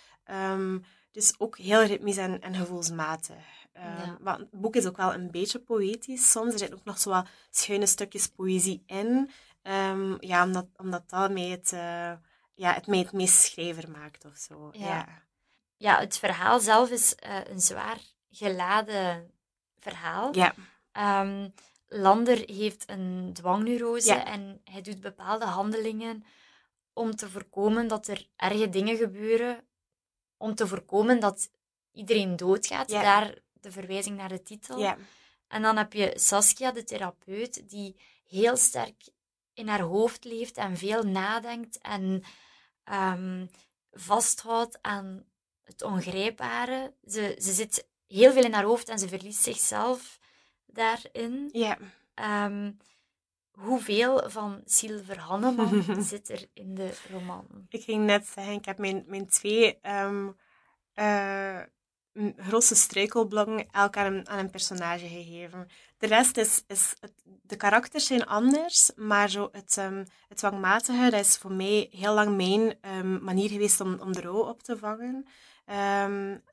Dus ook heel ritmisch en, en gevoelsmatig. Ja. Maar het boek is ook wel een beetje poëtisch soms. Er zitten ook nog zo wat schuine stukjes poëzie in. ja, omdat, omdat dat mij het, uh, ja, het mij het meest schrijver maakt of zo. ja ja, het verhaal zelf is uh, een zwaar geladen verhaal. Ja. Um, Lander heeft een dwangneurose en hij doet bepaalde handelingen om te voorkomen dat er erge dingen gebeuren, om te voorkomen dat iedereen doodgaat. Ja. Daar de verwijzing naar de titel. Ja. En dan heb je Saskia, de therapeut, die heel sterk in haar hoofd leeft en veel nadenkt en um, vasthoudt aan het ongrijpbare. Ze, ze zit heel veel in haar hoofd en ze verliest zichzelf daarin. Ja. Um, hoeveel van Silver Hanneman zit er in de roman? Ik ging net zeggen, ik heb mijn, mijn twee um, uh, grootste struikelblokken elk aan een, aan een personage gegeven. De rest is, is het, de karakters zijn anders, maar zo het, um, het dwangmatige, dat is voor mij heel lang mijn manier geweest om, om de rouw op te vangen.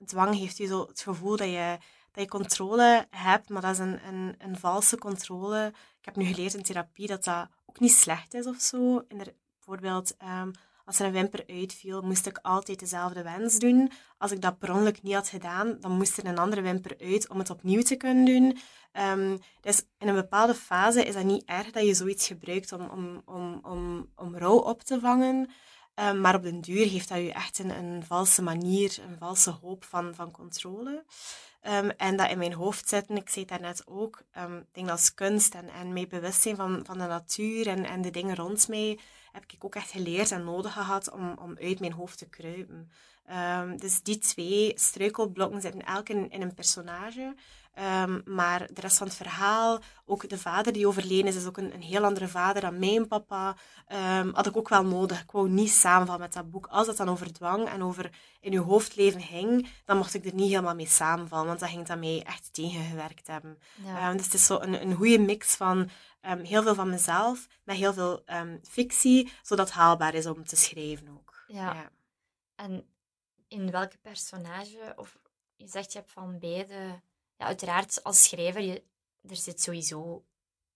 Dwang geeft je zo het gevoel dat je, dat je controle hebt, maar dat is een, een, een valse controle. Ik heb nu geleerd in therapie dat dat ook niet slecht is of zo. De, bijvoorbeeld, um, als er een wimper uitviel, moest ik altijd dezelfde wens doen. Als ik dat per ongeluk niet had gedaan, dan moest er een andere wimper uit om het opnieuw te kunnen doen. Um, dus in een bepaalde fase is dat niet erg dat je zoiets gebruikt om, om, om, om, om rouw op te vangen. Ehm, maar op den duur heeft dat je echt een, een valse manier, een valse hoop van, van controle. Ehm, en dat in mijn hoofd zitten, ik zei het daarnet ook, um, dingen als kunst en, en mij bewust zijn van, van de natuur en, en de dingen rond mij, heb ik ook echt geleerd en nodig gehad om, om uit mijn hoofd te kruipen. dus die twee struikelblokken zitten elk in, in een personage. Um, maar de rest van het verhaal, ook de vader die overleden is, is ook een, een heel andere vader dan mijn papa. Um, had ik ook wel nodig. Ik wou niet samenvallen met dat boek. Als het dan over dwang en over in uw hoofdleven ging, dan mocht ik er niet helemaal mee samenvallen, want dat ging dat mij echt tegengewerkt hebben. Ja. Um, dus het is zo een, een goede mix van heel veel van mezelf, met heel veel fictie, zodat het haalbaar is om te schrijven ook. Ja. ja. En in welke personage, of je zegt je hebt van beide ja, uiteraard als schrijver, je, er zit sowieso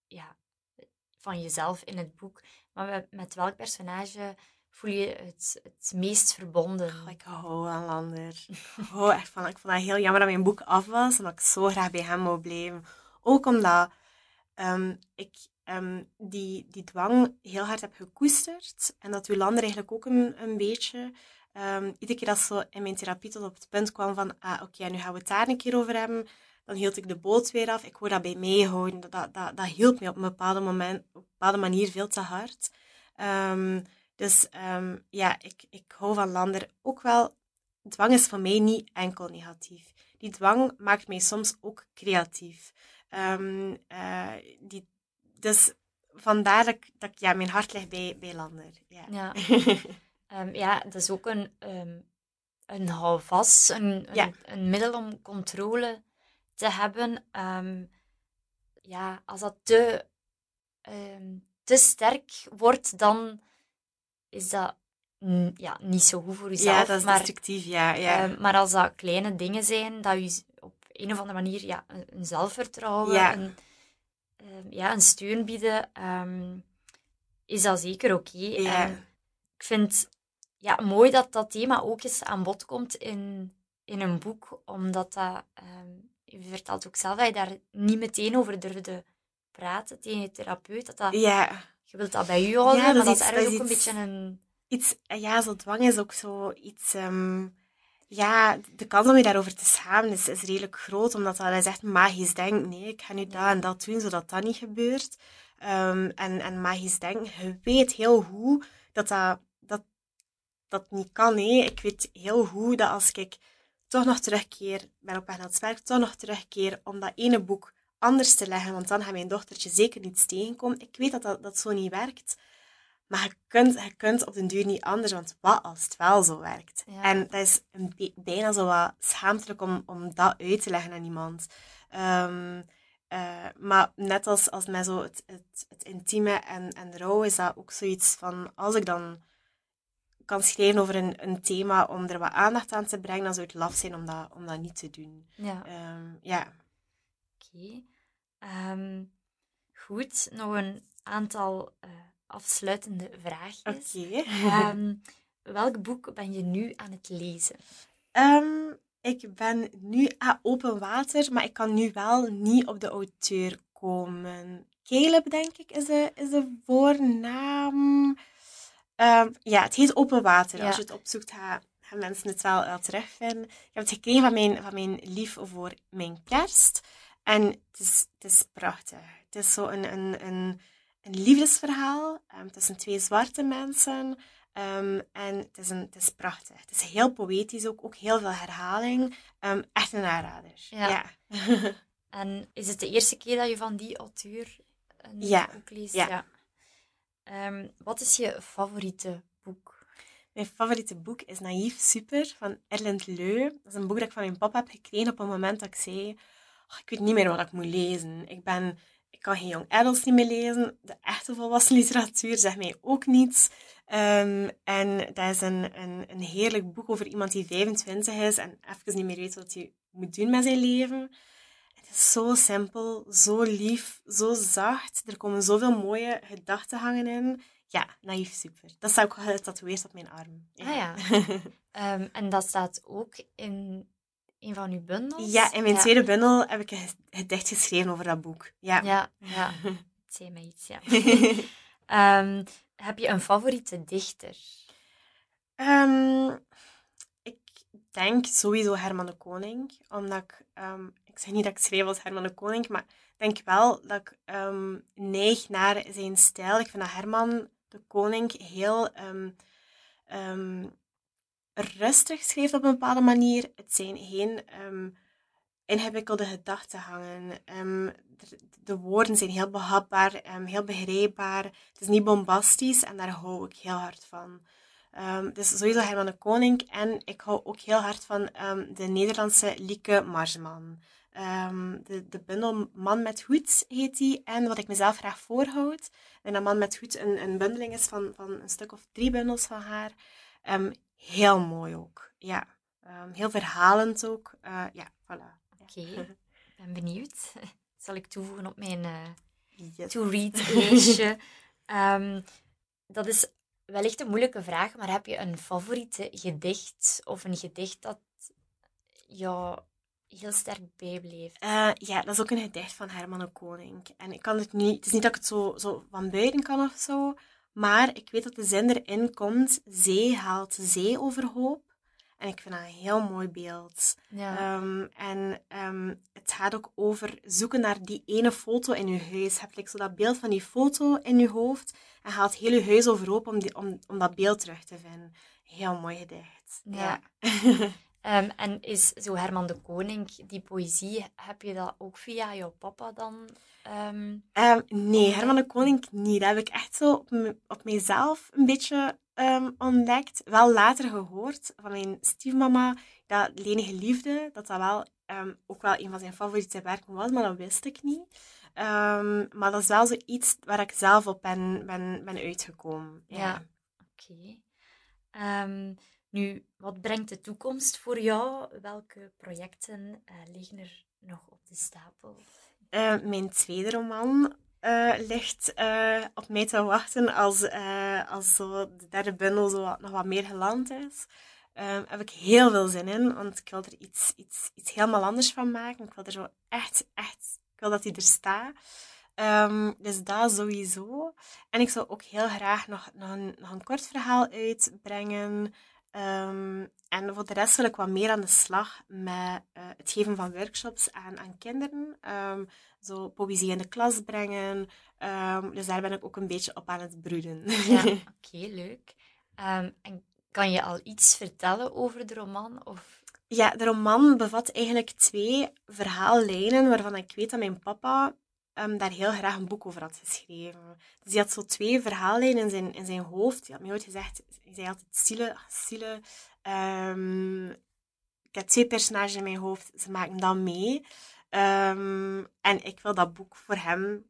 ja, van jezelf in het boek. Maar met welk personage voel je het, het meest verbonden? Oh, ik hou van Lander. Hou echt van. Ik vond het heel jammer dat mijn boek af was, omdat ik zo graag bij hem wou blijven. Ook omdat um, ik um, die, die dwang heel hard heb gekoesterd. En dat uw Lander eigenlijk ook een, een beetje. Um, iedere keer dat zo in mijn therapie tot op het punt kwam van, ah, oké, nu gaan we het daar een keer over hebben dan hield ik de boot weer af. Ik wou dat bij mij houden. Dat, dat, dat, dat hielp me op een bepaalde, moment, op een bepaalde manier veel te hard. Um, dus um, ja, ik, ik hou van Lander ook wel. Dwang is voor mij niet enkel negatief. Die dwang maakt mij soms ook creatief. Um, uh, die, dus vandaar dat, dat ja, mijn hart ligt bij, bij Lander. Ja. Ja. ja, dat is ook een, een houvast, een, ja. een, een middel om controle te hebben. Um, ja, als dat te, um, te sterk wordt, dan is dat ja, niet zo goed voor jezelf. Ja, dat is maar, destructief, ja. ja. Um, maar als dat kleine dingen zijn, dat je op een of andere manier ja, een, zelfvertrouwen, ja. Een, ja, een steun bieden, is dat zeker oké. Okay. Ja. ik vind ja, mooi dat dat thema ook eens aan bod komt in, in een boek, omdat dat je vertelt ook zelf dat je daar niet meteen over durfde praten tegen je therapeut. Dat dat, ja. Je wilt dat bij je houden, ja, maar dat is ergens ook een beetje een... Iets, ja, zo dwang is ook zo iets... Um, ja, de kans om je daarover te schamen is, is redelijk groot, omdat dat is echt magisch denken. Nee, ik ga nu dat en dat doen, zodat dat niet gebeurt. Um, en, en magisch denken, je weet heel goed dat dat, dat, dat niet kan. Nee. Ik weet heel goed dat als ik toch nog terugkeer, ben op weg naar het werk, toch nog terugkeer om dat ene boek anders te leggen, want dan gaat mijn dochtertje zeker niets tegenkomen. Ik weet dat dat, dat zo niet werkt. Maar je kunt, je kunt op den duur niet anders, want wat als het wel zo werkt? En dat is een bijna zo wat schaamtelijk om, om dat uit te leggen aan iemand. Um, uh, maar net als, als met zo het, het, het intieme en, en rouw is dat ook zoiets van, als ik dan kan schrijven over een, een thema om er wat aandacht aan te brengen, dan zou het laf zijn om dat, om dat niet te doen. Ja. Um, ja. Oké. Okay. Um, goed, nog een aantal uh, afsluitende vraagjes. Oké. Okay. um, welk boek ben je nu aan het lezen? ik ben nu aan open water, maar ik kan nu wel niet op de auteur komen. Caleb, denk ik, is de, is de voornaam. Um, ja, het heet Open Water. Als je het opzoekt, gaan, gaan mensen het wel, terugvinden. Ik heb het gekregen van mijn, van mijn lief voor mijn kerst. En het is, het is prachtig. Het is zo een, een, een, een liefdesverhaal um, tussen twee zwarte mensen. Um, en het is, een, het is prachtig. Het is heel poëtisch ook, ook heel veel herhaling. Echt een aanrader. Ja. ja. en is het de eerste keer dat je van die auteur een ja. boek leest? Ja. Um, wat is je favoriete boek? Mijn favoriete boek is Naïef Super van Erlend Leu. Dat is een boek dat ik van mijn papa heb gekregen op een moment dat ik zei... Oh, ik weet niet meer wat ik moet lezen. Ik, ben, ik kan geen young adults niet meer lezen. De echte volwassen literatuur zegt mij ook niets. Um, en dat is een, een, een heerlijk boek over iemand die 25 is en even niet meer weet wat hij moet doen met zijn leven. Het zo simpel, zo lief, zo zacht. Er komen zoveel mooie gedachten hangen in. Ja, naïef super. Dat staat ook getatoeëerd op mijn arm. Ja. Ah ja. um, en dat staat ook in een van uw bundels? Ja, in mijn tweede bundel heb ik een gedicht geschreven over dat boek. Ja, ja. ja. Het zei mij iets, ja. um, heb je een favoriete dichter? Um, ik denk sowieso Herman de Koning. Omdat ik... Um, ik zeg niet dat ik schreef als Herman de Koning, maar ik denk wel dat ik um, neig naar zijn stijl. Ik vind dat Herman de Koning heel rustig schreef op een bepaalde manier. Het zijn geen ingewikkelde gedachten hangen. De, woorden zijn heel behapbaar, heel begrijpbaar. Het is niet bombastisch en daar hou ik heel hard van. Um, dus sowieso Herman de Koning. En ik hou ook heel hard van de Nederlandse Lieke Marsman. de, de bundel Man met Hoed heet die. En wat ik mezelf graag voorhoud. En dat Man met Hoed een, een bundeling is van, van een stuk of drie bundels van haar. heel mooi ook. Ja. heel verhalend ook. Uh, ja, voilà. Oké, ben benieuwd. Zal ik toevoegen op mijn uh, to-read lijstje. dat is wellicht een moeilijke vraag, maar heb je een favoriete gedicht of een gedicht dat jou heel sterk bijbleef? Uh, ja, dat is ook een gedicht van Herman Koning. En ik kan het niet, het is niet dat ik het zo, zo van buiten kan of zo, maar ik weet dat de zin erin komt: Zee haalt zee overhoop. En ik vind dat een heel mooi beeld. Ja. Ehm, en um, het gaat ook over zoeken naar die ene foto in je huis. Heb je zo dat beeld van die foto in je hoofd en haalt heel je huis overhoop om, die, om, om dat beeld terug te vinden. Heel mooi gedicht. Ja. um, en is zo Herman de Koning, die poëzie, heb je dat ook via jouw papa dan? nee, Herman de Koning niet. Dat heb ik echt zo op, op mezelf een beetje um, ontdekt. Wel later gehoord van mijn stiefmama dat Lenige Liefde, dat dat wel um, ook wel een van zijn favoriete werken was, maar dat wist ik niet. Um, maar dat is wel zoiets waar ik zelf op ben, ben, ben uitgekomen. Ja, ja. oké. nu, wat brengt de toekomst voor jou? Welke projecten uh, liggen er nog op de stapel? Uh, mijn tweede roman uh, ligt uh, op mij te wachten als, uh, als zo de derde bundel zo nog wat meer geland is. Um, heb ik heel veel zin in, want ik wil er iets, iets, iets helemaal anders van maken. Ik wil er zo echt, echt, ik wil dat hij er staat. Um, dus dat sowieso. En ik zou ook heel graag nog, nog, nog een kort verhaal uitbrengen. Um, en voor de rest wil ik wat meer aan de slag met uh, het geven van workshops aan, aan kinderen. Um, zo poëzie in de klas brengen. Um, dus daar ben ik ook een beetje op aan het broeden. Ja, oké, leuk. en kan je al iets vertellen over de roman? Of... Ja, de roman bevat eigenlijk twee verhaallijnen waarvan ik weet dat mijn papa um, daar heel graag een boek over had geschreven. Dus hij had zo twee verhaallijnen in zijn, in zijn hoofd. Hij had mij ooit gezegd, hij zei altijd, Sile, Sile, um, ik heb twee personages in mijn hoofd, ze maken dat mee. Um, en ik wil dat boek voor hem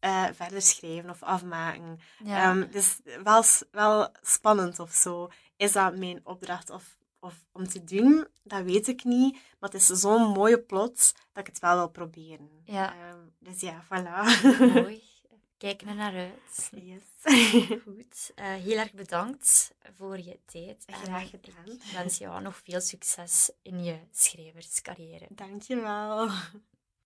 uh, verder schrijven of afmaken. Ja. Um, dus wel, wel spannend of zo. Is dat mijn opdracht of of om te doen, dat weet ik niet. Maar het is zo'n mooie plot dat ik het wel wil proberen. Ja. Um, dus ja, voilà. Mooi. Kijk er naar uit. Yes. Goed. Uh, heel erg bedankt voor je tijd. Graag gedaan. Ik wens jou nog veel succes in je schrijverscarrière. Dankjewel.